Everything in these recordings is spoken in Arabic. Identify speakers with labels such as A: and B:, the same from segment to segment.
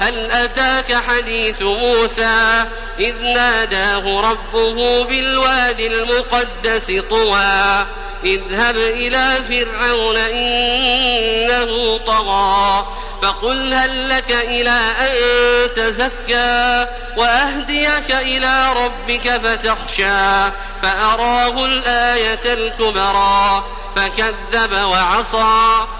A: هل أتاك حديث موسى إذ ناداه ربه بالوادي المقدس طوى اذهب إلى فرعون إنه طغى فقل هل لك إلى أن تزكى وأهديك إلى ربك فتخشى فأراه الآية الكبرى فكذب وعصى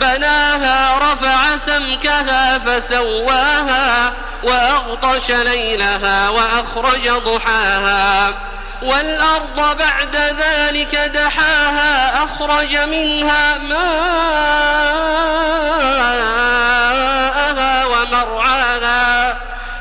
A: بناها رفع سمكها فسواها وأغطش ليلها وأخرج ضحاها. والأرض بعد ذلك دحاها أخرج منها ماءها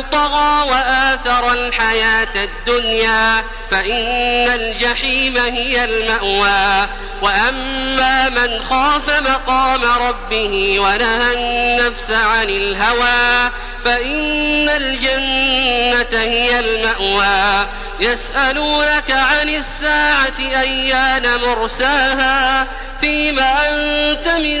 A: طغى وآثر الحياة الدنيا فإن الجحيم هي المأوى. وأما من خاف مقام ربه ونهى النفس عن الهوى فإن الجنة هي المأوى. يسألونك عن الساعة أيان مرساها؟ فيما أنت من